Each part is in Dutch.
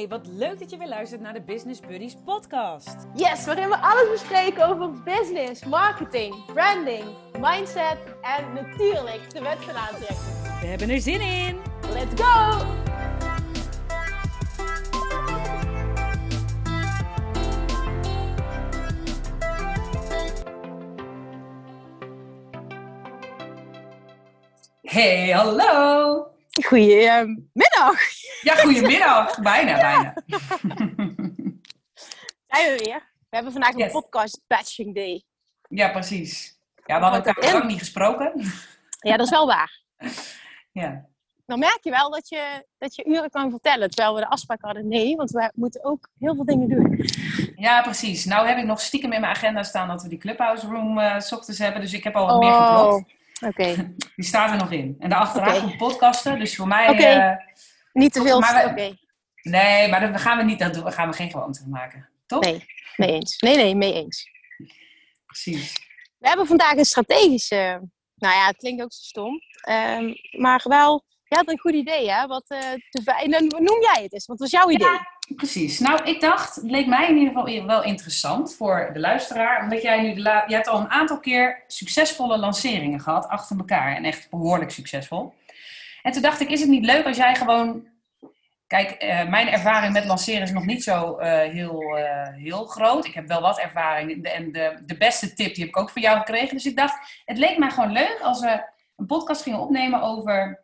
Hey, wat leuk dat je weer luistert naar de Business Buddies podcast. Yes, waarin we alles bespreken over business, marketing, branding, mindset en natuurlijk de wet van aantrekking. We hebben er zin in! Let's go! Hey, hallo! Goedemiddag! Ja, goedemiddag. bijna, bijna. Zijn we weer? We hebben vandaag een podcast batching day. Ja, precies. Ja, we hadden elkaar lang niet gesproken. Ja, dat is wel waar. Ja. Dan merk je wel dat je, dat je uren kan vertellen, terwijl we de afspraak hadden. Nee, want we moeten ook heel veel dingen doen. ja, precies. Nou heb ik nog stiekem in mijn agenda staan dat we die Clubhouse Room eh, s ochtends hebben. Dus ik heb al wat meer gepland. Oké. Die staat er nog in. En daarachteraan Oké. komt podcasten. Dus voor mij... Oké. eh, Niet te veel. Maar Oké, nee, maar dat gaan we niet dat doen. We gaan we geen gewoonte van maken. Toch? nee, mee eens. Nee, nee, mee eens. Precies. We hebben vandaag een strategische. Nou ja, het klinkt ook zo stom. Ehm, maar wel, je had een goed idee, hè? Wat, dan noem jij het eens, wat was jouw idee? Ja, precies. Nou, ik dacht, het leek mij in ieder geval wel interessant voor de luisteraar. Omdat jij nu, de la- je hebt al een aantal keer succesvolle lanceringen gehad achter elkaar. En echt behoorlijk succesvol. En toen dacht ik, is het niet leuk als jij gewoon... Kijk, eh, mijn ervaring met lanceren is nog niet zo eh, heel, heel groot. Ik heb wel wat ervaring. En de, de beste tip die heb ik ook van jou gekregen. Dus ik dacht, het leek mij gewoon leuk als we een podcast gingen opnemen over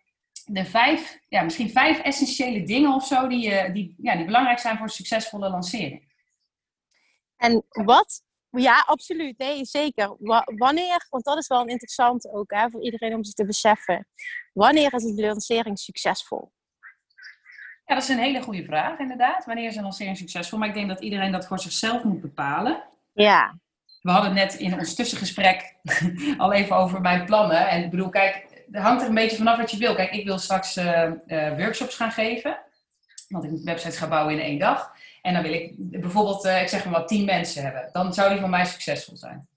de vijf, ja, misschien vijf essentiële dingen of zo die, eh, die, ja, die belangrijk zijn voor een succesvolle lancering. En wat? Ja, absoluut. Nee, zeker. Wa- wanneer, want dat is wel een interessante ook hè, voor iedereen om zich te beseffen. Wanneer is een lancering succesvol? Ja, dat is een hele goede vraag, inderdaad. Wanneer is een lancering succesvol? Maar ik denk dat iedereen dat voor zichzelf moet bepalen. Ja, We hadden net in ons tussengesprek al even over mijn plannen. En ik bedoel, kijk, hangt er een beetje vanaf wat je wil. Kijk, ik wil straks eh, eh, workshops gaan geven. Want ik moet websites gaan bouwen in één dag. En dan wil ik bijvoorbeeld, eh, ik zeg maar wat, tien mensen hebben. Dan zou die voor mij succesvol zijn.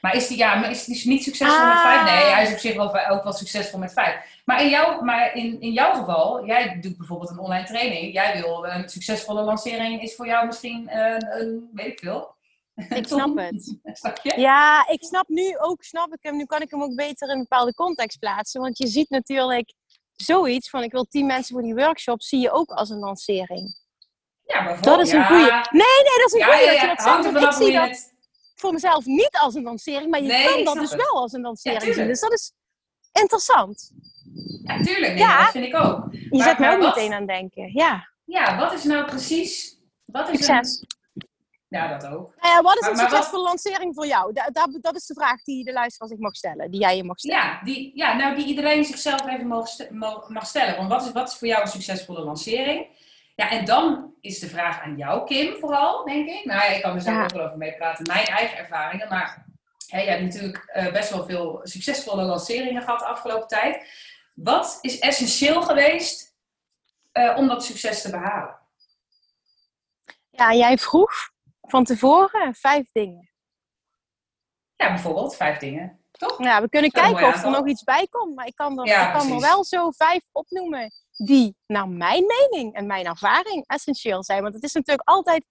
Maar is die, ja, maar is die niet succesvol met Ah. vijf? Nee, hij is op zich wel, ook wel succesvol met vijf. Maar in, jou, maar in, in jouw geval, jij doet bijvoorbeeld een online training. Jij wil een succesvolle lancering, is voor jou misschien, een, weet ik veel. Ik snap het. Ja, ik snap nu ook, snap ik hem. Nu kan ik hem ook beter in een bepaalde context plaatsen. Want je ziet natuurlijk zoiets van ik wil tien mensen voor die workshop, zie je ook als een lancering. Ja, bijvoorbeeld, Dat is een goeie. Nee, nee, dat is een Ja, goeie ja, dat je dat zegt. Ik zie dat het... voor mezelf niet als een lancering, maar je Nee, kan dat dus het. wel als een lancering zien. Dus dat is interessant. Ja, tuurlijk. Nee, Ja. dat vind ik ook. Je Maar- zet maar ook wat- meteen aan denken. Ja, Ja, wat is nou precies... Wat is succes. Een... Ja, dat ook. Nou ja, wat is Maar- een wat- succesvolle lancering voor jou? Da- da- dat is de vraag die de luisteraar zich mag stellen, die jij je mag stellen. Ja, die, ja, nou die iedereen zichzelf even mag, st- mag mag stellen. Want wat is, wat is voor jou een succesvolle lancering? Ja, en dan is de vraag aan jou, Kim, vooral, denk ik. Nou ja, ik kan er zelf Ja. ook wel over meepraten, mijn eigen ervaringen. Maar hè, je hebt natuurlijk eh, best wel veel succesvolle lanceringen gehad de afgelopen tijd. Wat is essentieel geweest eh, om dat succes te behalen? Ja, jij vroeg van tevoren vijf dingen. Ja, bijvoorbeeld vijf dingen. Toch? Nou, we kunnen kijken of er nog iets bij komt, maar ik kan er, Ja, ik kan er wel zo vijf opnoemen die naar mijn mening en mijn ervaring essentieel zijn. Want het is natuurlijk altijd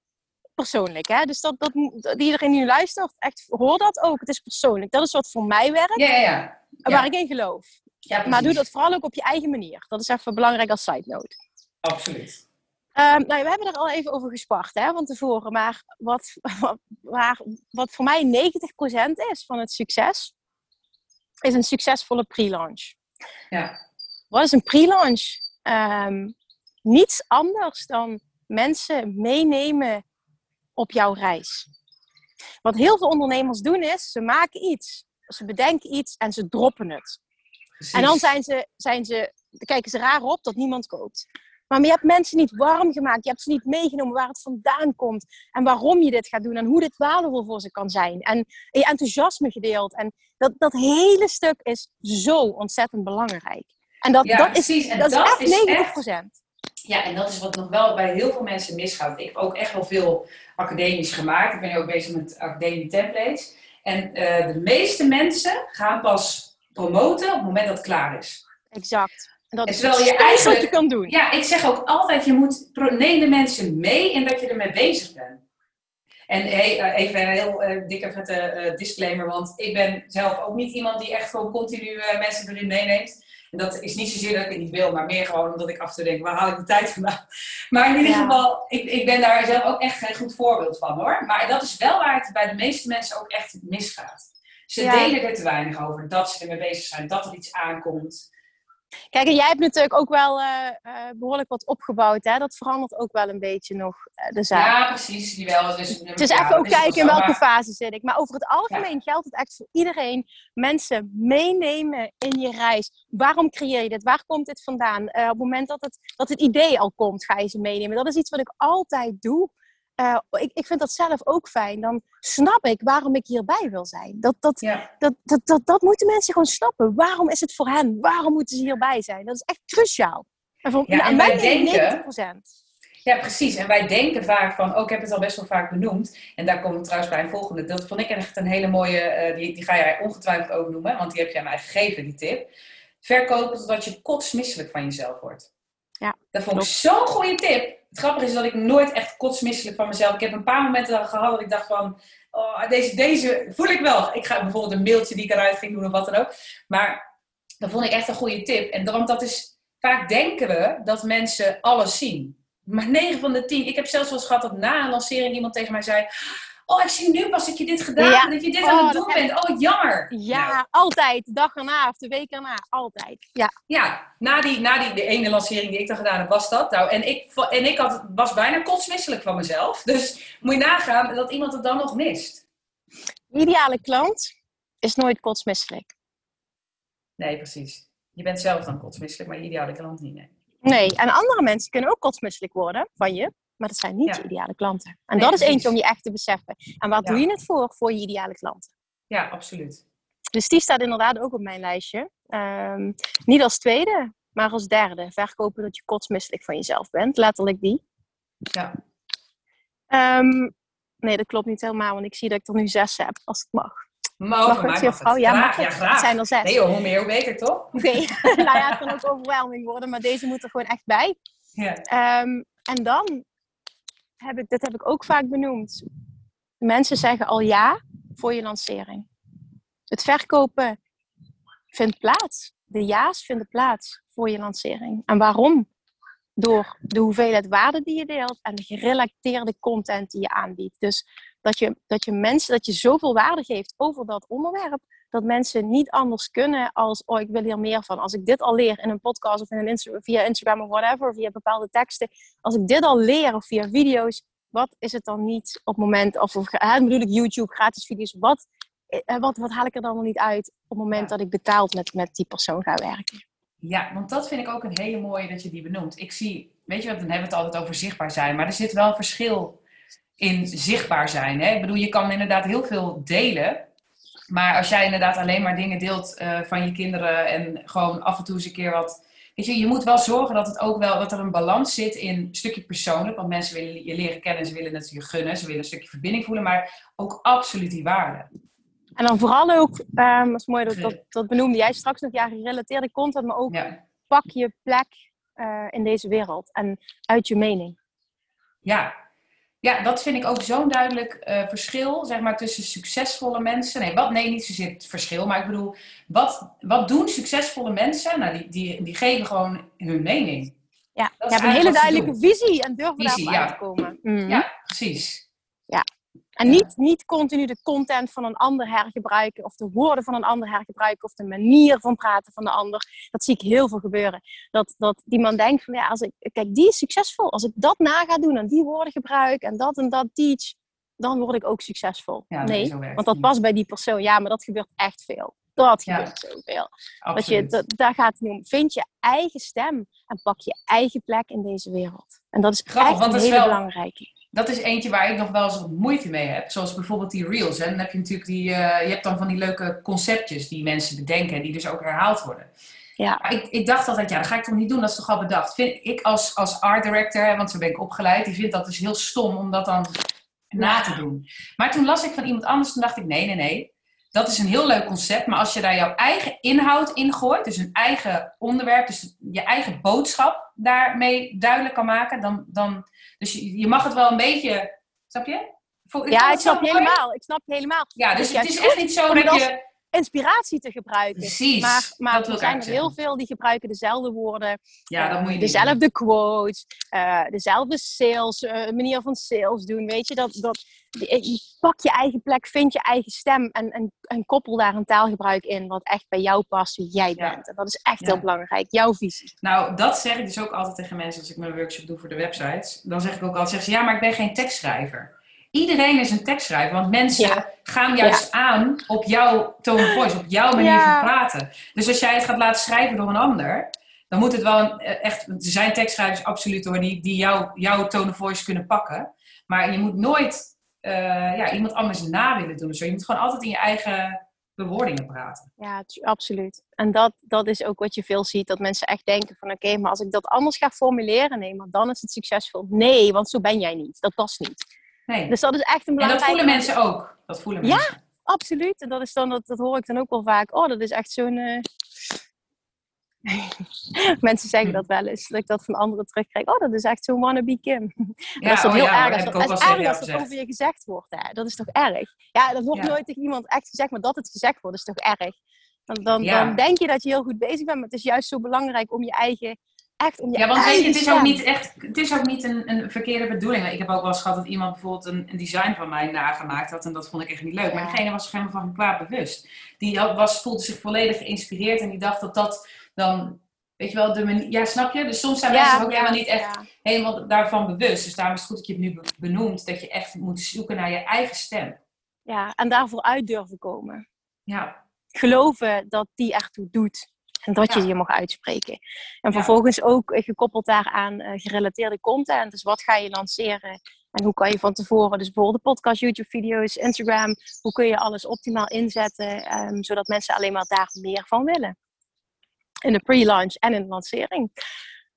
persoonlijk, hè? Dus dat, dat, dat iedereen die nu luistert, echt hoor dat ook. Het is persoonlijk. Dat is wat voor mij werkt Ja, ja, ja. Ja. waar ik in geloof. ja Maar doe dat vooral ook op je eigen manier. Dat is even belangrijk als side note. Absoluut. Ehm, nou, we hebben er al even over gespart hè, van tevoren. Maar wat, wat, waar, wat voor mij 90% is van het succes, is een succesvolle pre-launch. Ja. Wat is een pre-launch? Ehm, niets anders dan mensen meenemen op jouw reis. Wat heel veel ondernemers doen is, ze maken iets, ze bedenken iets en ze droppen het. Precies. En dan zijn ze, zijn ze, kijken ze raar op dat niemand koopt. Maar je hebt mensen niet warm gemaakt. Je hebt ze niet meegenomen waar het vandaan komt. En waarom je dit gaat doen. En hoe dit waardevol voor ze kan zijn. En je enthousiasme gedeeld. En dat, dat hele stuk is zo ontzettend belangrijk. En dat, Ja, dat, is, En dat is dat echt is 90 echt- Ja, en dat is wat nog wel bij heel veel mensen misgaat. Ik heb ook echt wel veel academisch gemaakt. Ik ben nu ook bezig met academie templates. En eh, de meeste mensen gaan pas promoten op het moment dat het klaar is. Exact. En dat is terwijl het je wat je kan doen. Ja, ik zeg ook altijd, je moet neem de mensen mee in dat je ermee bezig bent. En hey, eh, even een heel eh, dikke vette eh, disclaimer, want ik ben zelf ook niet iemand die echt gewoon continu mensen erin meeneemt. En dat is niet zozeer dat ik het niet wil, maar meer gewoon omdat ik af en toe denk, waar haal ik de tijd vandaan? Maar in ieder Ja. geval, ik, ik ben daar zelf ook echt geen goed voorbeeld van hoor. Maar dat is wel waar het bij de meeste mensen ook echt misgaat. Ze Ja. delen er te weinig over, dat ze ermee bezig zijn, dat er iets aankomt. Kijk, en jij hebt natuurlijk ook wel eh, eh, behoorlijk wat opgebouwd. Hè? Dat verandert ook wel een beetje nog eh, de zaak. Ja, precies. Jawel, dus, Het is even ook kijken in welke fase zit ik. Maar over het algemeen Ja. geldt het echt voor iedereen. Mensen meenemen in je reis. Waarom creëer je dit? Waar komt dit vandaan? Op het moment dat het, dat het idee al komt, ga je ze meenemen. Dat is iets wat ik altijd doe. Eh, ik, ik vind dat zelf ook fijn. Dan snap ik waarom ik hierbij wil zijn. Dat, dat, Ja. dat, dat, dat, dat moeten mensen gewoon snappen. Waarom is het voor hen? Waarom moeten ze hierbij zijn? Dat is echt cruciaal. En voor Ja, nou, en mij wij denken- 90%. Ja, precies. En wij denken vaak van, oh, ik heb het al best wel vaak benoemd. En daar komen we trouwens bij een volgende. Dat vond ik echt een hele mooie, eh, die, die ga jij ongetwijfeld ook noemen, want die heb jij mij gegeven, die tip. Verkopen totdat je kotsmisselijk van jezelf wordt. Ja, Dat vond ik zo'n goede tip. Het grappige is dat ik nooit echt kotsmisselijk van mezelf. Ik heb een paar momenten gehad dat ik dacht van, oh, deze, deze voel ik wel. Ik ga bijvoorbeeld een mailtje die ik eruit ging doen of wat dan ook. Maar dat vond ik echt een goede tip. En want dat is, vaak denken we dat mensen alles zien. Maar 9 van de 10. Ik heb zelfs wel eens gehad dat na een lancering iemand tegen mij zei: Oh, ik zie nu pas dat je dit gedaan Ja. hebt, dat je dit Oh, aan het dat doen bent. Oh, jammer. Ja, Nou, altijd. De dag erna of de week erna. Altijd. Ja. ja, na, die, na die de ene lancering die ik dan gedaan heb, was dat. Nou, en ik, en ik had, was bijna kotsmisselijk van mezelf. Dus moet je nagaan dat iemand het dan nog mist. De ideale klant is nooit kotsmisselijk. Nee, precies. Je bent zelf dan kotsmisselijk, maar je ideale klant niet. Nee. Nee, en andere mensen kunnen ook kotsmisselijk worden van je. Maar dat zijn niet Ja. je ideale klanten. En Nee, dat is precies. eentje om je echt te beseffen. En waar Ja. doe je het voor? Voor je ideale klanten. Ja, absoluut. Dus die staat inderdaad ook op mijn lijstje. Ehm, niet als tweede, maar als derde. Verkopen dat je kotsmisselijk van jezelf bent. Letterlijk die. Ja. Ehm, nee, dat klopt niet helemaal, want ik zie dat ik er nu zes heb, als het mag. Mogen, Mag het, mag juffrouw? het. Ja, mag ja, het? Het zijn er zes. Nee joh, hoe meer hoe beter, toch? Oké, nou ja, het kan ook overwhelming worden, maar deze moet er gewoon echt bij. Ja. Ehm, en dan heb ik, dit heb ik ook vaak benoemd. Mensen zeggen al ja voor je lancering. Het verkopen vindt plaats. De ja's vinden plaats voor je lancering. En waarom? Door de hoeveelheid waarde die je deelt en de gerelateerde content die je aanbiedt. Dus dat je, dat je mensen, dat je zoveel waarde geeft over dat onderwerp, dat mensen niet anders kunnen als, oh, ik wil hier meer van. Als ik dit al leer in een podcast of in een Insta- via Instagram of whatever, via bepaalde teksten. Als ik dit al leer of via video's, wat is het dan niet op het moment, of, of bedoel ik YouTube, gratis video's, wat, eh, wat, wat haal ik er dan nog niet uit op het moment dat ik betaald met, met die persoon ga werken? Ja, want dat vind ik ook een hele mooie dat je die benoemt. Ik zie, weet je wat, dan hebben we het altijd over zichtbaar zijn, maar er zit wel een verschil in zichtbaar zijn. Hè? Ik bedoel, je kan inderdaad heel veel delen, maar als jij inderdaad alleen maar dingen deelt eh, van je kinderen en gewoon af en toe eens een keer wat. Weet je, je moet wel zorgen dat het ook wel dat er een balans zit in een stukje persoonlijk. Want mensen willen je leren kennen, ze willen het je gunnen, ze willen een stukje verbinding voelen, maar ook absoluut die waarde. En dan vooral ook, ehm, dat is mooi, dat, dat, dat benoemde jij straks nog, ja, gerelateerde content, maar ook Ja. pak je plek eh, in deze wereld en uit je mening. Ja. Ja, dat vind ik ook zo'n duidelijk eh, verschil, zeg maar, tussen succesvolle mensen. Nee, wat, nee, niet zozeer het verschil, maar ik bedoel, wat, wat doen succesvolle mensen? Nou, die, die, die geven gewoon hun mening. Ja, is hebt een hele ze duidelijke visie en durven Visie, ja. uit te komen. Mhm. Ja, precies. En niet, niet continu de content van een ander hergebruiken, of de woorden van een ander hergebruiken, of de manier van praten van de ander. Dat zie ik heel veel gebeuren. Dat, dat die man denkt van ja, als ik, kijk, die is succesvol. Als ik dat na ga doen en die woorden gebruik en dat en dat teach, dan word ik ook succesvol. Ja, nee, want dat past bij die persoon. Ja, maar dat gebeurt echt veel. Dat Ja. gebeurt zoveel. Dat je, dat, daar gaat het om. Vind je eigen stem en pak je eigen plek in deze wereld. En dat is Grappig, echt een hele wel- belangrijke. Dat is eentje waar ik nog wel eens wat moeite mee heb. Zoals bijvoorbeeld die reels. Hè. Dan heb je natuurlijk die, eh, je hebt dan van die leuke conceptjes die mensen bedenken. Die dus ook herhaald worden. Ja. Maar ik, ik dacht altijd, ja, dat ga ik toch niet doen. Dat is toch al bedacht. Vind ik als, als art director, want zo ben ik opgeleid. Die vindt dat dus heel stom om dat dan na te doen. Maar toen las ik van iemand anders. Toen dacht ik, nee, nee, nee. Dat is een heel leuk concept. Maar als je daar jouw eigen inhoud in gooit, dus een eigen onderwerp, dus je eigen boodschap daarmee duidelijk kan maken, dan, dan dus je, je mag het wel een beetje, snap je? Ja, ik snap je helemaal. Ik snap je helemaal. Ja, dus het is echt niet zo dat je... Inspiratie te gebruiken. Precies, Maar, maar er zijn er heel veel die gebruiken dezelfde woorden. Ja, dat eh, moet je Dezelfde quotes, eh, dezelfde sales, eh, manier van sales doen. Weet je, dat, dat, pak je eigen plek, vind je eigen stem en, en, en koppel daar een taalgebruik in wat echt bij jou past, wie jij Ja. bent. En dat is echt Ja. heel belangrijk, jouw visie. Nou, dat zeg ik dus ook altijd tegen mensen als ik mijn workshop doe voor de websites. Dan zeg ik ook altijd, zeggen ze, ja, maar ik ben geen tekstschrijver. Iedereen is een tekstschrijver, want mensen Ja. gaan juist aan op jouw tone of voice, op jouw manier Ja. van praten. Dus als jij het gaat laten schrijven door een ander, dan moet het wel een, eh, echt, er zijn tekstschrijvers absoluut hoor, die, die jou, jouw tone of voice kunnen pakken. Maar je moet nooit eh, ja, iemand anders na willen doen. zo. je moet gewoon altijd in je eigen bewoordingen praten. Ja, absoluut. En dat, dat is ook wat je veel ziet, dat mensen echt denken van oké, maar als ik dat anders ga formuleren, nee, maar dan is het succesvol. Nee, want zo ben jij niet. Dat past niet. Nee. Dus dat is echt een en dat voelen mensen ook. Dat voelen Ja. mensen. Absoluut. En dat, is dan, dat, dat hoor ik dan ook wel vaak. Oh, dat is echt zo'n... eh, Mensen zeggen Hm. dat wel eens. Dat ik dat van anderen terugkrijg. Oh, dat is echt zo'n wannabe Kim. Ja, dat is dan oh heel ja, erg. dat als, wel erg als dat over je gezegd wordt. Hè? Dat is toch erg? Ja, dat wordt Ja. nooit tegen iemand echt gezegd. Maar dat het gezegd wordt, is toch erg? Dan, dan denk je dat je heel goed bezig bent. Maar het is juist zo belangrijk om je eigen... Echt om je Ja, want weet je, eigen het is ook niet echt, het is ook niet een, een verkeerde bedoeling. Ik heb ook wel eens gehad dat iemand bijvoorbeeld een, een design van mij nagemaakt had en dat vond ik echt niet leuk. Maar Ja. diegene was zich helemaal van kwaad bewust. Die was, voelde zich volledig geïnspireerd en die dacht dat dat dan, weet je wel, de manier, ja snap je? Dus soms zijn mensen ook ja, helemaal niet echt helemaal daarvan bewust. Dus daarom is het goed dat je het nu be- benoemt, dat je echt moet zoeken naar je eigen stem. Ja, en daarvoor uit durven komen. Ja, geloven dat die ertoe doet. En dat je Ja. je mag uitspreken. En Ja. vervolgens ook eh, gekoppeld daaraan eh, gerelateerde content. Dus wat ga je lanceren? En hoe kan je van tevoren, dus bijvoorbeeld de podcast, YouTube-video's, Instagram, hoe kun je alles optimaal inzetten, ehm, zodat mensen alleen maar daar meer van willen? In de pre-launch en in de lancering.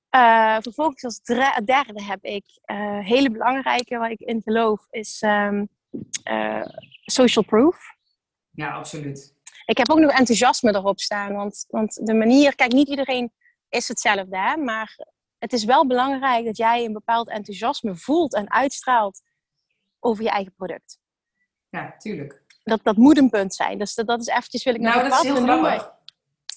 Eh, vervolgens als derde heb ik eh hele belangrijke waar ik in geloof, is ehm, eh, social proof. ja absoluut. Ik heb ook nog enthousiasme erop staan. Want, want de manier, kijk, niet iedereen is hetzelfde, hè? maar het is wel belangrijk dat jij een bepaald enthousiasme voelt en uitstraalt over je eigen product. Ja, tuurlijk. Dat, dat moet een punt zijn. Dus dat, dat is eventjes, wil ik nog Nou, dat is heel grappig.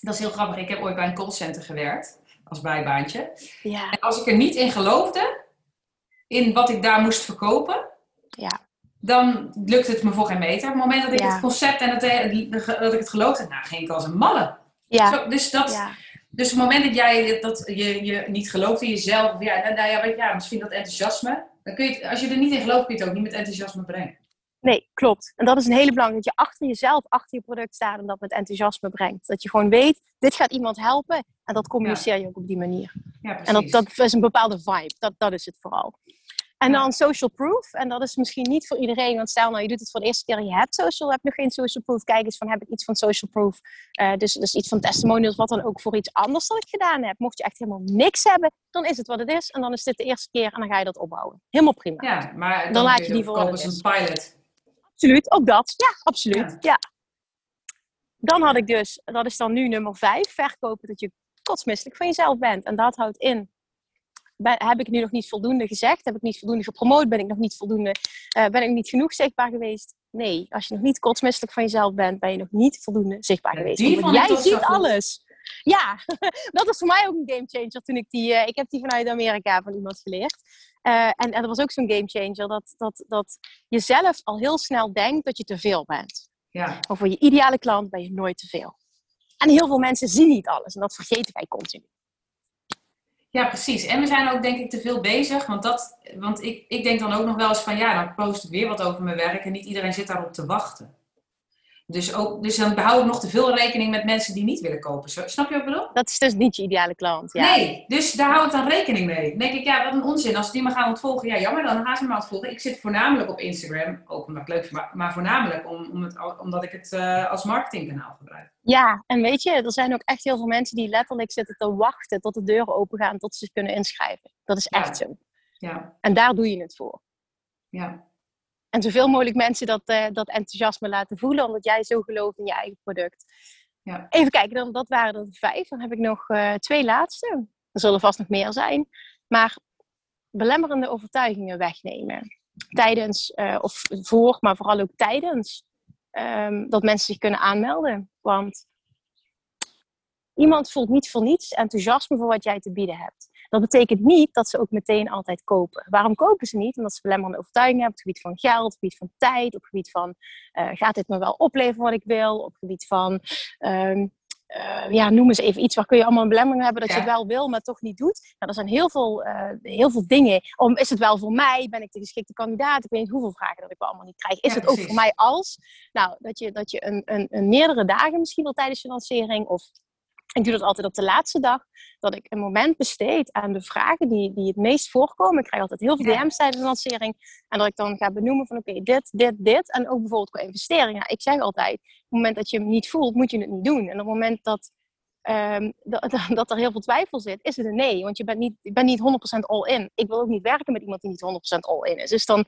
Dat is heel grappig. Ik heb ooit bij een callcenter gewerkt, als bijbaantje. Ja, En als ik er niet in geloofde, in wat ik daar moest verkopen, ja, dan lukt het me voor geen meter. Op het moment dat ik Ja. het concept en het, eh, dat ik het geloofde, nou, ging ik als een malle. ja, Zo, dus, dat, ja. dus op het moment dat jij dat je, je niet gelooft in jezelf, of ja, nou, nou ja, ja, misschien dat enthousiasme, dan kun je het, als je er niet in gelooft, kun je het ook niet met enthousiasme brengen. Nee, klopt. En dat is een hele belangrijke. Dat je achter jezelf, achter je product staat en dat met enthousiasme brengt. Dat je gewoon weet, dit gaat iemand helpen. En dat communiceer je ook op die manier. Ja, precies. En dat, dat is een bepaalde vibe. Dat, dat is het vooral. En dan social proof. En dat is misschien niet voor iedereen. Want stel nou, je doet het voor de eerste keer je hebt social, heb nog geen social proof. Kijk eens van, heb ik iets van social proof? Eh, dus, dus iets van testimonials, wat dan ook voor iets anders dat ik gedaan heb. Mocht je echt helemaal niks hebben, dan is het wat het is. En dan is dit de eerste keer en dan ga je dat opbouwen. Helemaal prima. ja, maar dan, Dan laat je die voor wat een pilot. Absoluut, ook dat. Ja, absoluut. Ja. Ja. Dan had ik dus, dat is dan nu nummer vijf, verkopen dat je kotsmisselijk van jezelf bent. En dat houdt in, ben, heb ik nu nog niet voldoende gezegd? Heb ik niet voldoende gepromoot? Ben ik nog niet voldoende, eh, ben ik niet genoeg zichtbaar geweest? Nee, als je nog niet kotsmisselijk van jezelf bent, ben je nog niet voldoende zichtbaar Ja, geweest. Want jij ziet alles. Ja, dat is voor mij ook een gamechanger toen ik die, eh, ik heb die vanuit Amerika van iemand geleerd. Eh, en, en dat was ook zo'n gamechanger, dat, dat, dat je zelf al heel snel denkt dat je te veel bent. Ja, Maar voor je ideale klant ben je nooit te veel. En heel veel mensen zien niet alles en dat vergeten wij continu. Ja, precies. En we zijn ook denk ik te veel bezig. Want, dat, want ik, ik denk dan ook nog wel eens van ja, dan post ik weer wat over mijn werk. En niet iedereen zit daarop te wachten. Dus, ook, dus dan hou ik nog te veel rekening met mensen die niet willen kopen. Zo- Snap je wat ik bedoel? Dat is dus niet je ideale klant. Ja. Nee, dus daar hou ik dan rekening mee. Dan denk ik, ja, wat een onzin. Als die me gaan ontvolgen, ja, jammer, dan gaan ze me ontvolgen. Ik zit voornamelijk op Instagram, ook omdat ik het leuk vind, maar, voornamelijk om, om het, omdat ik het eh, als marketingkanaal gebruik. ja, en weet je, er zijn ook echt heel veel mensen die letterlijk zitten te wachten tot de deuren open gaan tot ze zich kunnen inschrijven. Dat is echt Ja. zo. Ja, En daar doe je het voor. ja. En zoveel mogelijk mensen dat, uh, dat enthousiasme laten voelen, omdat jij zo gelooft in je eigen product. Ja. Even kijken, dan, dat waren er vijf. Dan heb ik nog uh, twee laatste. Er zullen vast nog meer zijn. Maar belemmerende overtuigingen wegnemen. Tijdens, uh, of voor, maar vooral ook tijdens um, dat mensen zich kunnen aanmelden. Want iemand voelt niet voor niets enthousiasme voor wat jij te bieden hebt. Dat betekent niet dat ze ook meteen altijd kopen. Waarom kopen ze niet? Omdat ze belemmerende overtuigingen hebben op het gebied van geld, op het gebied van tijd, op het gebied van uh, gaat dit me wel opleveren wat ik wil, op het gebied van um, uh, ja, noem eens even iets waar kun je allemaal een belemmering hebben dat je het wel wil, maar toch niet doet. Nou, er zijn heel veel, uh, heel veel dingen. Om, is het wel voor mij? Ben ik de geschikte kandidaat? Ik weet niet hoeveel vragen dat ik wel allemaal niet krijg. Is het ook voor mij als? Nou, dat je, dat je een, een, een meerdere dagen misschien wel tijdens je lancering of ik doe dat altijd op de laatste dag, dat ik een moment besteed aan de vragen die, die het meest voorkomen. Ik krijg altijd heel veel DM's tijdens de lancering. En dat ik dan ga benoemen van oké, dit, dit, dit. En ook bijvoorbeeld qua investeringen. Ik zeg altijd, op het moment dat je hem niet voelt, moet je het niet doen. En op het moment dat, um, dat, dat, er heel veel twijfel zit, is het een nee. Want je bent niet, je bent niet 100% all-in. Ik wil ook niet werken met iemand die niet 100% all-in is. Dus dan,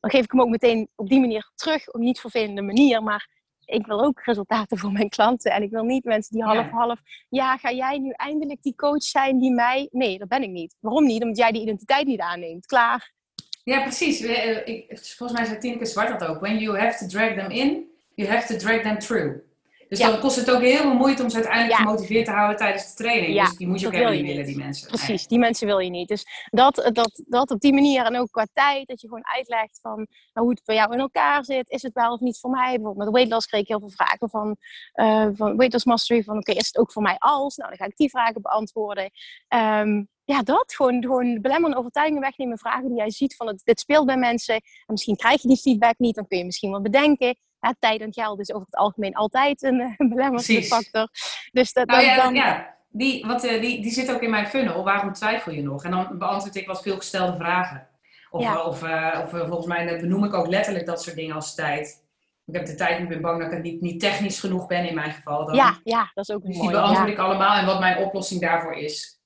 dan geef ik hem ook meteen op die manier terug. Op niet vervelende manier, maar ik wil ook resultaten voor mijn klanten. En ik wil niet mensen die half-half... Ja. ga jij nu eindelijk die coach zijn die mij... Nee, dat ben ik niet. Waarom niet? Omdat jij die identiteit niet aanneemt. Klaar. Ja, precies. Ik, volgens mij zei Tineke Zwart dat ook. When you have to drag them in, you have to drag them through. Dus dan kost het ook heel veel moeite om ze uiteindelijk gemotiveerd te houden tijdens de training. dus die moet je ook helemaal niet willen, die mensen. Precies, die mensen wil je niet. Dus dat, dat, dat op die manier en ook qua tijd, dat je gewoon uitlegt van nou, hoe het bij jou in elkaar zit. Is het wel of niet voor mij? Bijvoorbeeld met weight loss kreeg ik heel veel vragen van, uh, van weight loss mastery. Van oké, is het ook voor mij als? Nou, dan ga ik die vragen beantwoorden. Um, ja, dat. Gewoon, gewoon belemmerende overtuigingen wegnemen. Vragen die jij ziet van het, dit speelt bij mensen. En misschien krijg je die feedback niet. Dan kun je misschien wat bedenken. Ja, tijd en geld is over het algemeen altijd een, een belemmerende factor. Dus dat, nou, ja, dan... ja, die, wat, uh, die, die zit ook in mijn funnel. Waarom twijfel je nog? En dan beantwoord ik wat veelgestelde vragen. Of, ja. of, uh, of uh, volgens mij benoem ik ook letterlijk dat soort dingen als tijd. Ik heb de tijd niet, ben bang dat ik niet, niet technisch genoeg ben in mijn geval. Dan, ja, ja, dat is ook dus mooi. Die beantwoord ik allemaal en wat mijn oplossing daarvoor is.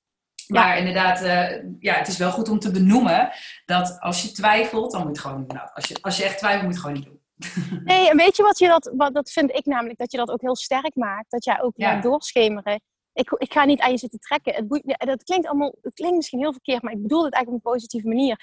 Maar ja. inderdaad, uh, ja, het is wel goed om te benoemen dat als je twijfelt, dan moet je gewoon, nou, als je, als je echt twijfelt, moet je het gewoon niet doen. Nee, en weet je wat je dat, wat, dat vind ik namelijk, dat je dat ook heel sterk maakt. Dat jij ook ja. laat doorschemeren. Ik, ik ga niet aan je zitten trekken. Het boeit, dat klinkt allemaal, het klinkt misschien heel verkeerd, maar ik bedoel het eigenlijk op een positieve manier.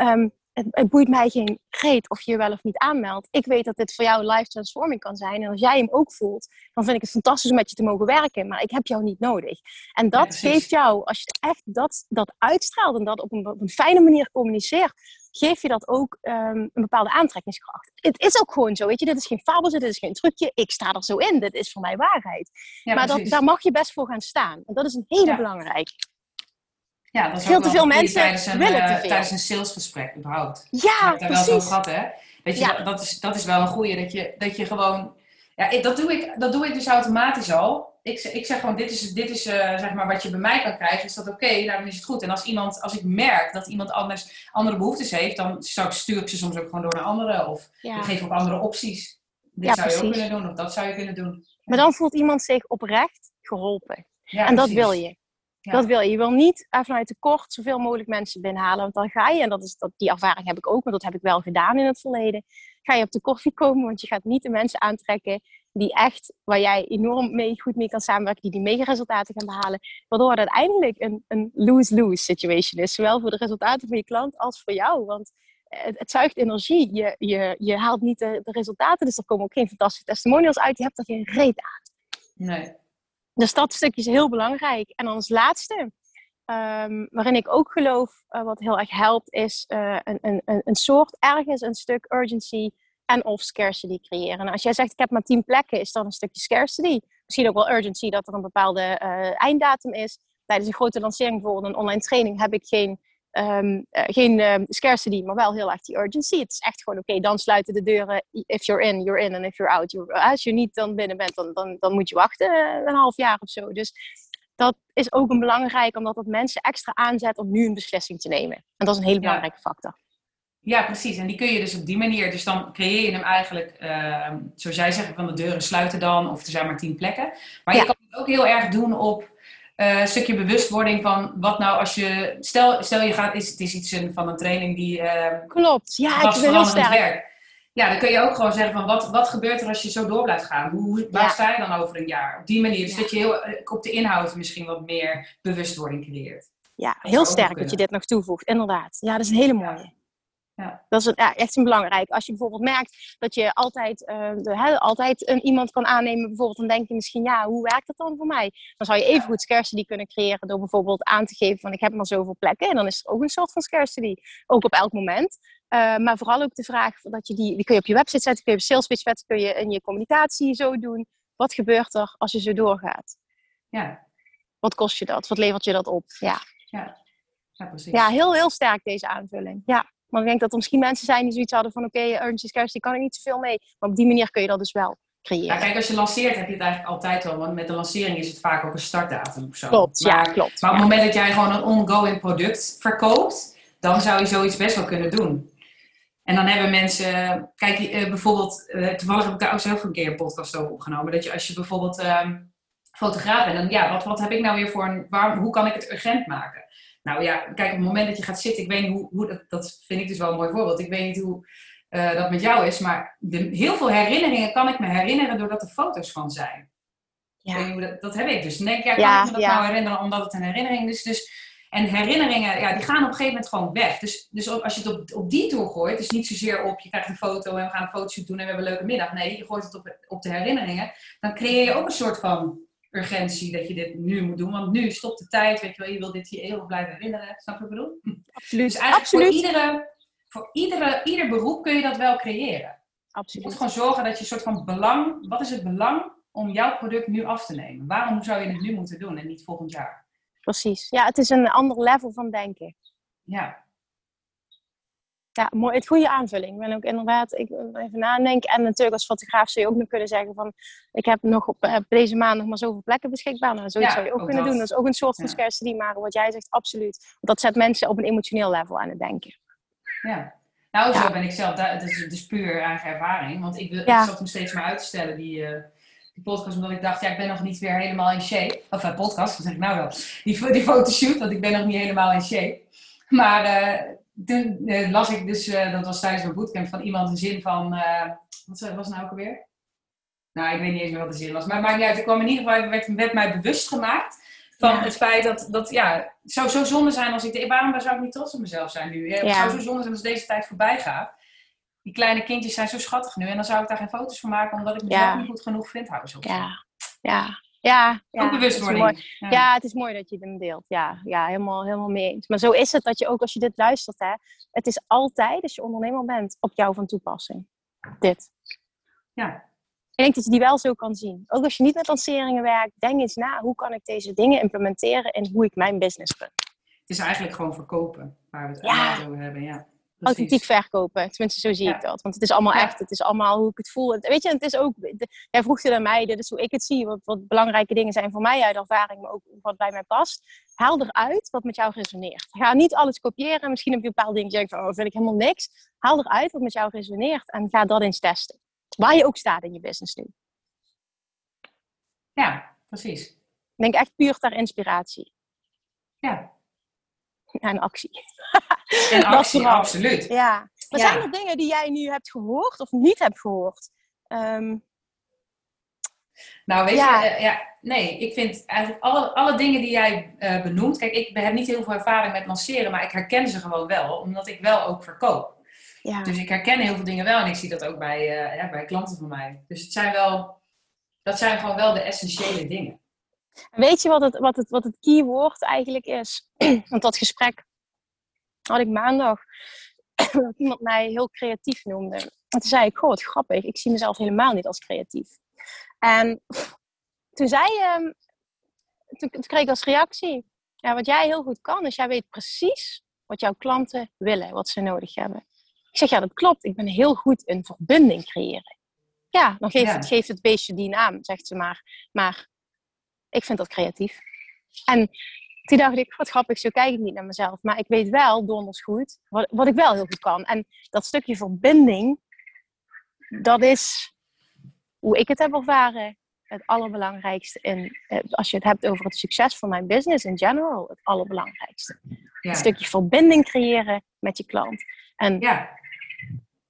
Um, het, het, boeit mij geen greet of je je wel of niet aanmeldt. Ik weet dat dit voor jou life transforming kan zijn. En als jij hem ook voelt, dan vind ik het fantastisch om met je te mogen werken. Maar ik heb jou niet nodig. En dat ja, geeft jou, als je echt dat, dat uitstraalt en dat op een, op een fijne manier communiceert, geef je dat ook um, een bepaalde aantrekkingskracht. Het is ook gewoon zo, weet je, dit is geen fabel, dit is geen trucje. Ik sta er zo in, dit is voor mij waarheid. Ja, maar dat, daar mag je best voor gaan staan. En dat is een hele belangrijke. Ja, dat is veel te veel mensen tijdens een, willen te veel. Tijdens een salesgesprek überhaupt. Ja, ik heb precies. wel zo gehad, hè. Weet je, ja. dat, is, dat is wel een goeie. Dat je, dat je gewoon... Ja, ik, dat, doe ik, dat doe ik dus automatisch al. Ik, ik zeg gewoon, dit is, dit is uh, zeg maar wat je bij mij kan krijgen. Is dat oké? Okay? Nou, dan is het goed. En als, iemand, als ik merk dat iemand anders andere behoeftes heeft... dan stuur ik ze soms ook gewoon door naar anderen. Of ja. ik geef ook andere opties. Dit ja, zou je precies. ook kunnen doen. Of dat zou je kunnen doen. Maar dan voelt iemand zich oprecht geholpen. en dat wil je. Ja. Dat wil je. Je wil niet vanuit tekort zoveel mogelijk mensen binnenhalen. Want dan ga je, en dat is, dat, die ervaring heb ik ook, maar dat heb ik wel gedaan in het verleden. Ga je op de koffie komen, want je gaat niet de mensen aantrekken die echt, waar jij enorm mee, goed mee kan samenwerken, die die mega resultaten gaan behalen. Waardoor het uiteindelijk een, een lose-lose situation is. Zowel voor de resultaten van je klant als voor jou. Want het, het zuigt energie. Je, je, je haalt niet de, de resultaten, dus er komen ook geen fantastische testimonials uit. Je hebt er geen reet aan. Nee. Dus dat stukje is heel belangrijk. En dan als laatste, um, waarin ik ook geloof, uh, wat heel erg helpt, is uh, een, een, een soort ergens een stuk urgency en of scarcity creëren. En als jij zegt, ik heb maar tien plekken, is dan een stukje scarcity. Misschien ook wel urgency dat er een bepaalde uh, einddatum is. Tijdens een grote lancering, bijvoorbeeld een online training, heb ik geen Um, uh, geen uh, scarcity, maar wel heel erg die urgency. Het is echt gewoon, oké, okay, dan sluiten de deuren. If you're in, you're in. En if you're out, you're Als je niet dan binnen bent, dan, dan, dan moet je wachten uh, een half jaar of zo. Dus dat is ook een belangrijk, omdat dat mensen extra aanzet om nu een beslissing te nemen. En dat is een hele belangrijke ja. factor. Ja, precies. En die kun je dus op die manier, dus dan creëer je hem eigenlijk, uh, zoals jij zegt, van de deuren sluiten dan, of er zijn maar tien plekken. Maar ja. je kan het ook heel erg doen op uh, een stukje bewustwording van wat nou als je, stel, stel je gaat, is, het is iets van een training die. Uh, Klopt, ja, ik ben heel sterk. Werk. ja, dan kun je ook gewoon zeggen van wat, wat gebeurt er als je zo door blijft gaan? Hoe, waar Ja. sta je dan over een jaar? Op die manier. Dus Ja. dat je heel, eh, op de inhoud misschien wat meer bewustwording creëert. Ja, heel sterk dat je dit nog toevoegt, inderdaad. Ja, dat is een hele mooie. Ja. Dat is een, ja, echt een belangrijk. Als je bijvoorbeeld merkt dat je altijd, eh, de, altijd een, iemand kan aannemen, bijvoorbeeld, dan denk je misschien, ja, hoe werkt dat dan voor mij? Dan zou je even goed scarcity kunnen creëren door bijvoorbeeld aan te geven van ik heb maar zoveel plekken. En dan is er ook een soort van scarcity, ook op elk moment. Eh, maar vooral ook de vraag dat je die, die kun je op je website zetten, kun je op sales pitch zetten, kun je in je communicatie zo doen. Wat gebeurt er als je zo doorgaat? Ja, Wat kost je dat? Wat levert je dat op? Ja. ja. ja precies. Ja, heel, heel sterk deze aanvulling. Ja, maar ik denk dat er misschien mensen zijn die zoiets hadden van... oké, okay, urgency scarcity kan ik niet zoveel mee. Maar op die manier kun je dat dus wel Ja, creëren. kijk, als je lanceert heb je het eigenlijk altijd wel. Want met de lancering is het vaak ook een startdatum of zo. klopt, ja, klopt. Maar op ja. het moment dat jij gewoon een ongoing product verkoopt, dan zou je zoiets best wel kunnen doen. En dan hebben mensen, kijk, eh, bijvoorbeeld, eh, toevallig heb ik daar ook zelf een keer een podcast over opgenomen. Dat je als je bijvoorbeeld ehm, fotograaf bent, dan ja, wat, wat heb ik nou weer voor een, waarom, hoe kan ik het urgent maken? Nou ja, kijk, op het moment dat je gaat zitten, ik weet niet hoe, hoe dat, dat vind ik dus wel een mooi voorbeeld. Ik weet niet hoe eh, dat met jou is, maar de, heel veel herinneringen kan ik me herinneren doordat er foto's van zijn. Ja. hoe dat, dat heb ik dus. Dan denk ik, ja, kan Ja, ik me dat ja. nou herinneren omdat het een herinnering is? Dus, en herinneringen, ja, die gaan op een gegeven moment gewoon weg. Dus, dus als je het op, op die tour gooit, dus niet zozeer op je krijgt een foto en we gaan een fotoshoot doen en we hebben een leuke middag. Nee, je gooit het op, op de herinneringen. Dan creëer je ook een soort van urgentie dat je dit nu moet doen. Want nu stopt de tijd, weet je wel, je wil dit hier eeuwig blijven herinneren. Snap je wat ik bedoel? Absoluut. Dus eigenlijk voor, Absoluut. iedere, voor iedere, ieder beroep kun je dat wel creëren. Je moet Absoluut. gewoon zorgen dat je een soort van belang, wat is het belang om jouw product nu af te nemen? Waarom zou je het nu moeten doen en niet volgend jaar? Precies. Ja, het is een ander level van denken. Ja, Ja, mooi. Het goede aanvulling. Ik ben ook inderdaad, ik even nadenken. En natuurlijk als fotograaf zou je ook nog kunnen zeggen van, ik heb nog op, eh, op deze maand nog maar zoveel plekken beschikbaar. Nou, zoiets Ja, zou je ook, ook kunnen dat. doen. Dat is ook een soort van Ja. scarcity, maar wat jij zegt, absoluut. Want dat zet mensen op een emotioneel level aan het denken. ja. Nou, zo Ja. ben ik zelf. Dat is dus puur eigen ervaring. Want ik, wil, ik zat hem steeds maar uit te stellen, die, eh, die podcast. Omdat ik dacht, ja, ik ben nog niet weer helemaal in shape. Of uh, podcast, wat zeg ik nou wel? Die, die fotoshoot, want ik ben nog niet helemaal in shape. Maar eh, toen eh, las ik dus, eh, dat was tijdens mijn bootcamp, van iemand een zin van... eh, wat was het nou ook alweer? Nou, ik weet niet eens meer wat de zin was. Maar het maakt niet uit. Ik kwam in ieder geval, werd, werd mij bewust gemaakt van Ja. het feit dat, dat ja, het zou zo zonde zijn als ik... Waarom zou ik niet trots op mezelf zijn nu? Ja, Het zou zo zonde zijn als deze tijd voorbij gaat. Die kleine kindjes zijn zo schattig nu. En dan zou ik daar geen foto's van maken, omdat ik mezelf Ja. niet goed genoeg vind. Hou eens op. Ja, ja, ja. ja Ook het is mooi. bewustwording. Ja. Ja, het is mooi dat je hem deelt. Ja, ja helemaal, helemaal mee eens. Maar zo is het dat je ook als je dit luistert, hè, het is altijd, als je ondernemer bent, op jou van toepassing. Dit. Ja. Ik denk dat je die wel zo kan zien. Ook als je niet met lanceringen werkt, denk eens na, hoe kan ik deze dingen implementeren in hoe ik mijn business run? Het is eigenlijk gewoon verkopen, waar we het Ja. over hebben. Ja. Authentiek verkopen, tenminste zo zie Ja. ik dat. Want het is allemaal Ja. echt, het is allemaal hoe ik het voel. Weet je, het is ook, jij vroeg het aan mij, dit is hoe ik het zie. Wat, wat belangrijke dingen zijn voor mij uit ervaring, maar ook wat bij mij past. Haal eruit wat met jou resoneert. Ga niet alles kopiëren. Misschien heb je bepaalde dingen die je denkt van, oh, vind ik helemaal niks. Haal eruit wat met jou resoneert en ga dat eens testen. Waar je ook staat in je business nu. Ja, precies. Ik denk echt puur ter inspiratie Ja. en actie. En actie, absoluut. Ja. Maar Ja. zijn er dingen die jij nu hebt gehoord of niet hebt gehoord? Ehm, Nou, weet Ja. je, eh, ja, nee, ik vind eigenlijk alle, alle dingen die jij eh, benoemt. Kijk, ik heb niet heel veel ervaring met lanceren, maar ik herken ze gewoon wel, omdat ik wel ook verkoop. ja. Dus ik herken heel veel dingen wel en ik zie dat ook bij, eh, ja, bij klanten van mij. Dus het zijn wel, dat zijn gewoon wel de essentiële dingen. Weet je wat het, wat het, wat het keyword eigenlijk is? Want dat gesprek had ik maandag. dat iemand mij heel creatief noemde. En toen zei ik, goh, wat grappig. Ik zie mezelf helemaal niet als creatief. En toen zei ehm, toen, toen kreeg ik als reactie. Ja, wat jij heel goed kan, is jij weet precies wat jouw klanten willen, wat ze nodig hebben. Ik zeg, ja, dat klopt. Ik ben heel goed in verbinding creëren. Ja, dan geeft, Ja. Het, geeft het beestje die naam, zegt ze maar. Maar ik vind dat creatief. En toen dacht ik, wat grappig, zo kijk ik niet naar mezelf. Maar ik weet wel, donders goed, wat, wat ik wel heel goed kan. En dat stukje verbinding, dat is hoe ik het heb ervaren, het allerbelangrijkste. In, eh, als je het hebt over het succes van mijn business in general, het allerbelangrijkste. Ja, Een stukje verbinding creëren met je klant. En ja.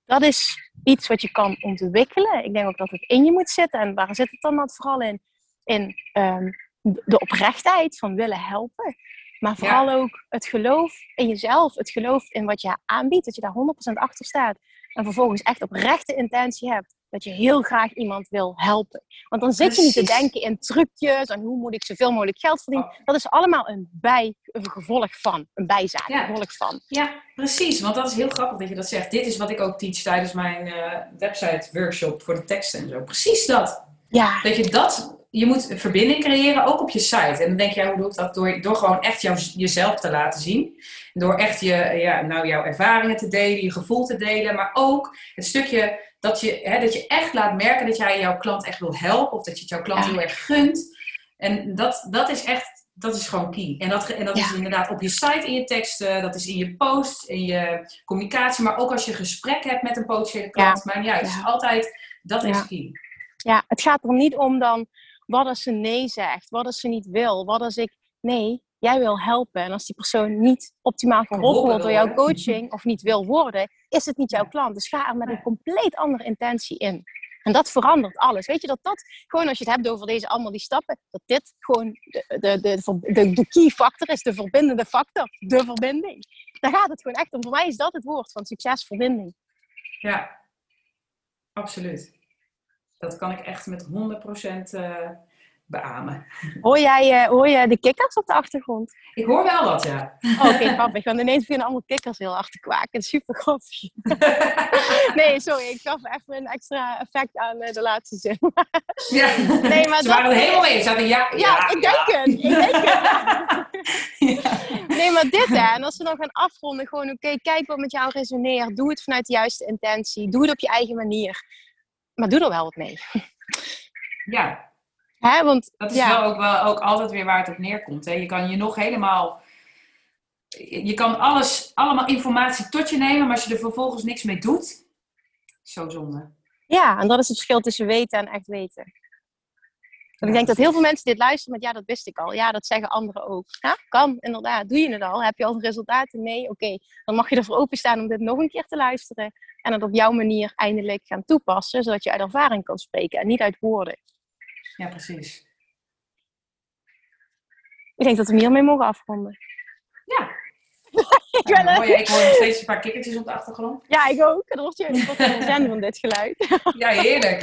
dat is iets wat je kan ontwikkelen. Ik denk ook dat het in je moet zitten. En waar zit het dan, dan vooral in? In ehm, de oprechtheid van willen helpen. Maar vooral ook het geloof in jezelf. Het geloof in wat je aanbiedt. Dat je daar 100% achter staat. En vervolgens echt oprechte intentie hebt. Dat je heel graag iemand wil helpen. Want dan zit je niet te denken in trucjes. En hoe moet ik zoveel mogelijk geld verdienen. Oh. Dat is allemaal een, bij, een gevolg van. Een bijzaak. Een gevolg van. Ja, precies. Want dat is heel grappig dat je dat zegt. Dit is wat ik ook teach tijdens mijn uh, website workshop. Voor de teksten en zo. Precies dat. Ja. Dat je dat je moet een verbinding creëren, ook op je site. En dan denk je, hoe doe ik dat? Door, door gewoon echt jou, jezelf te laten zien. Door echt je, ja, nou, jouw ervaringen te delen, je gevoel te delen. Maar ook het stukje dat je, hè, dat je echt laat merken dat jij jouw klant echt wil helpen. Of dat je het jouw klant heel erg gunt. En dat, dat is echt, dat is gewoon key. En dat, en dat is inderdaad op je site, in je teksten, dat is in je post, in je communicatie. Maar ook als je gesprek hebt met een potentiële klant. Maar juist, altijd, dat is key. Ja, het gaat er niet om dan wat als ze nee zegt, wat als ze niet wil, wat als ik nee, jij wil helpen. En als die persoon niet optimaal geholpen wordt door jouw coaching of niet wil worden, is het niet jouw klant. Dus ga er met een compleet andere intentie in. En dat verandert alles. Weet je dat dat, gewoon als je het hebt over deze allemaal die stappen, dat dit gewoon de, de, de, de, de key factor is, de verbindende factor, de verbinding. Daar gaat het gewoon echt om. Voor mij is dat het woord van succes, verbinding. Ja, absoluut. Dat kan ik echt met 100% uh, eh, beamen. Hoor jij, uh, hoor jij de kikkers op de achtergrond? Ik hoor wel wat, ja. Oh, Oké, okay, grappig. Want ineens beginnen allemaal kikkers heel hard te kwaken. Super grappig. nee, sorry. Ik gaf even een extra effect aan uh, de laatste zin. ja, nee, maar ze dat... waren er helemaal mee. Ze hadden ja, ja, ja, ik denk het. Ik denk het. Nee, maar dit hè. En als we dan gaan afronden, gewoon oké, kijk wat met jou resoneert. Doe het vanuit de juiste intentie. Doe het op je eigen manier maar doe er wel wat mee. Ja. Hè, want, dat is wel ook, wel ook altijd weer waar het op neerkomt. Hè? Je kan je nog helemaal... Je kan alles, allemaal informatie tot je nemen, maar als je er vervolgens niks mee doet, zo zonde. Ja, en dat is het verschil tussen weten en echt weten. Ik denk dat heel veel mensen dit luisteren met ja, dat wist ik al. Ja, dat zeggen anderen ook. Ja, kan, inderdaad. Doe je het al? Heb je al resultaten? Nee, oké. Dan mag je ervoor openstaan om dit nog een keer te luisteren. En het op jouw manier eindelijk gaan toepassen, zodat je uit ervaring kan spreken en niet uit woorden. Ja, precies. Ik denk dat we hiermee mogen afronden. Ja. ik, ben ja, mooi, ik hoor nog steeds een paar kikkertjes op de achtergrond. Ja, ik ook. Er wordt je een zender van dit geluid. ja, heerlijk.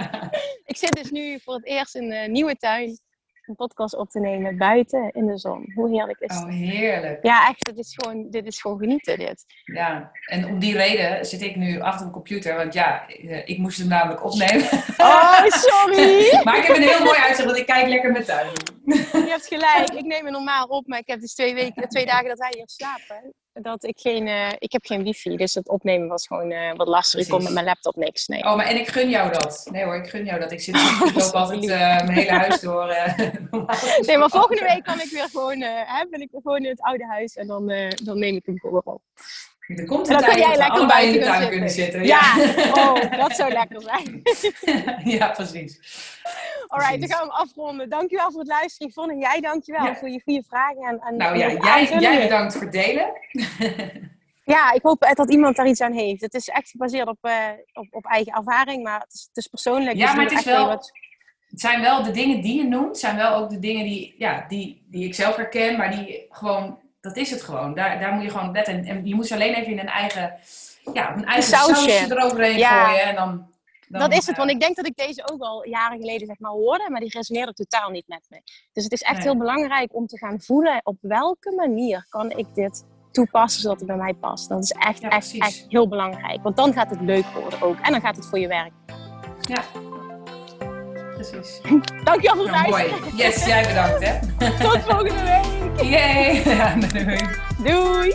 ik zit dus nu voor het eerst in een nieuwe tuin een podcast op te nemen buiten in de zon. Hoe heerlijk is oh, dat? Oh, heerlijk. Ja, echt. Dit is, gewoon, dit is gewoon genieten, dit. Ja, en om die reden zit ik nu achter een computer. Want ja, eh, ik moest hem namelijk opnemen. Oh, sorry! maar ik heb een heel mooi uitzicht, want ik kijk lekker met tuin. Je hebt gelijk. Ik neem het normaal op, maar ik heb dus twee, weken, twee dagen dat wij hier slapen dat ik geen, uh, ik heb geen wifi, dus het opnemen was gewoon uh, wat lastig. Ik kon met mijn laptop niks. Nee. Oh, maar en ik gun jou dat. Nee hoor, ik gun jou dat. Ik zit ik loop altijd uh, mijn hele huis door. nee, maar volgende week kan ik weer gewoon, hè, ben ik gewoon in het oude huis en dan, dan neem ik hem gewoon op. Er komt een tijd dat we allebei in de tuin kunnen zitten. Ja, ja. oh, dat zou lekker zijn. ja, precies. Alright, dan gaan we hem afronden. Dankjewel voor het luisteren. Yvonne en jij dankjewel ja. voor je goede vragen. En, en nou ja, jij, jij bedankt voor het delen. ja, ik hoop dat iemand daar iets aan heeft. Het is echt gebaseerd op, uh, op, op, eigen ervaring, maar het is, het is persoonlijk. Ja, dus maar het is wel... Wat... Het zijn wel de dingen die je noemt, zijn wel ook de dingen die, ja, die, die ik zelf herken, maar die gewoon, dat is het gewoon. Daar, daar moet je gewoon letten. En je moet ze alleen even in een eigen, ja, een eigen sausje, eroverheen gooien. En dan dat is het, want ik denk dat ik deze ook al jaren geleden zeg maar hoorde, maar die resoneerde totaal niet met me. Dus het is echt heel belangrijk om te gaan voelen op welke manier kan ik dit toepassen zodat het bij mij past. Dat is echt, echt, echt heel belangrijk. Want dan gaat het leuk worden ook. En dan gaat het voor je werk. Ja, precies. Dankjewel voor het nou, Mooi. Yes, jij bedankt hè. Tot volgende week. Yay. Ja, doei. Doei.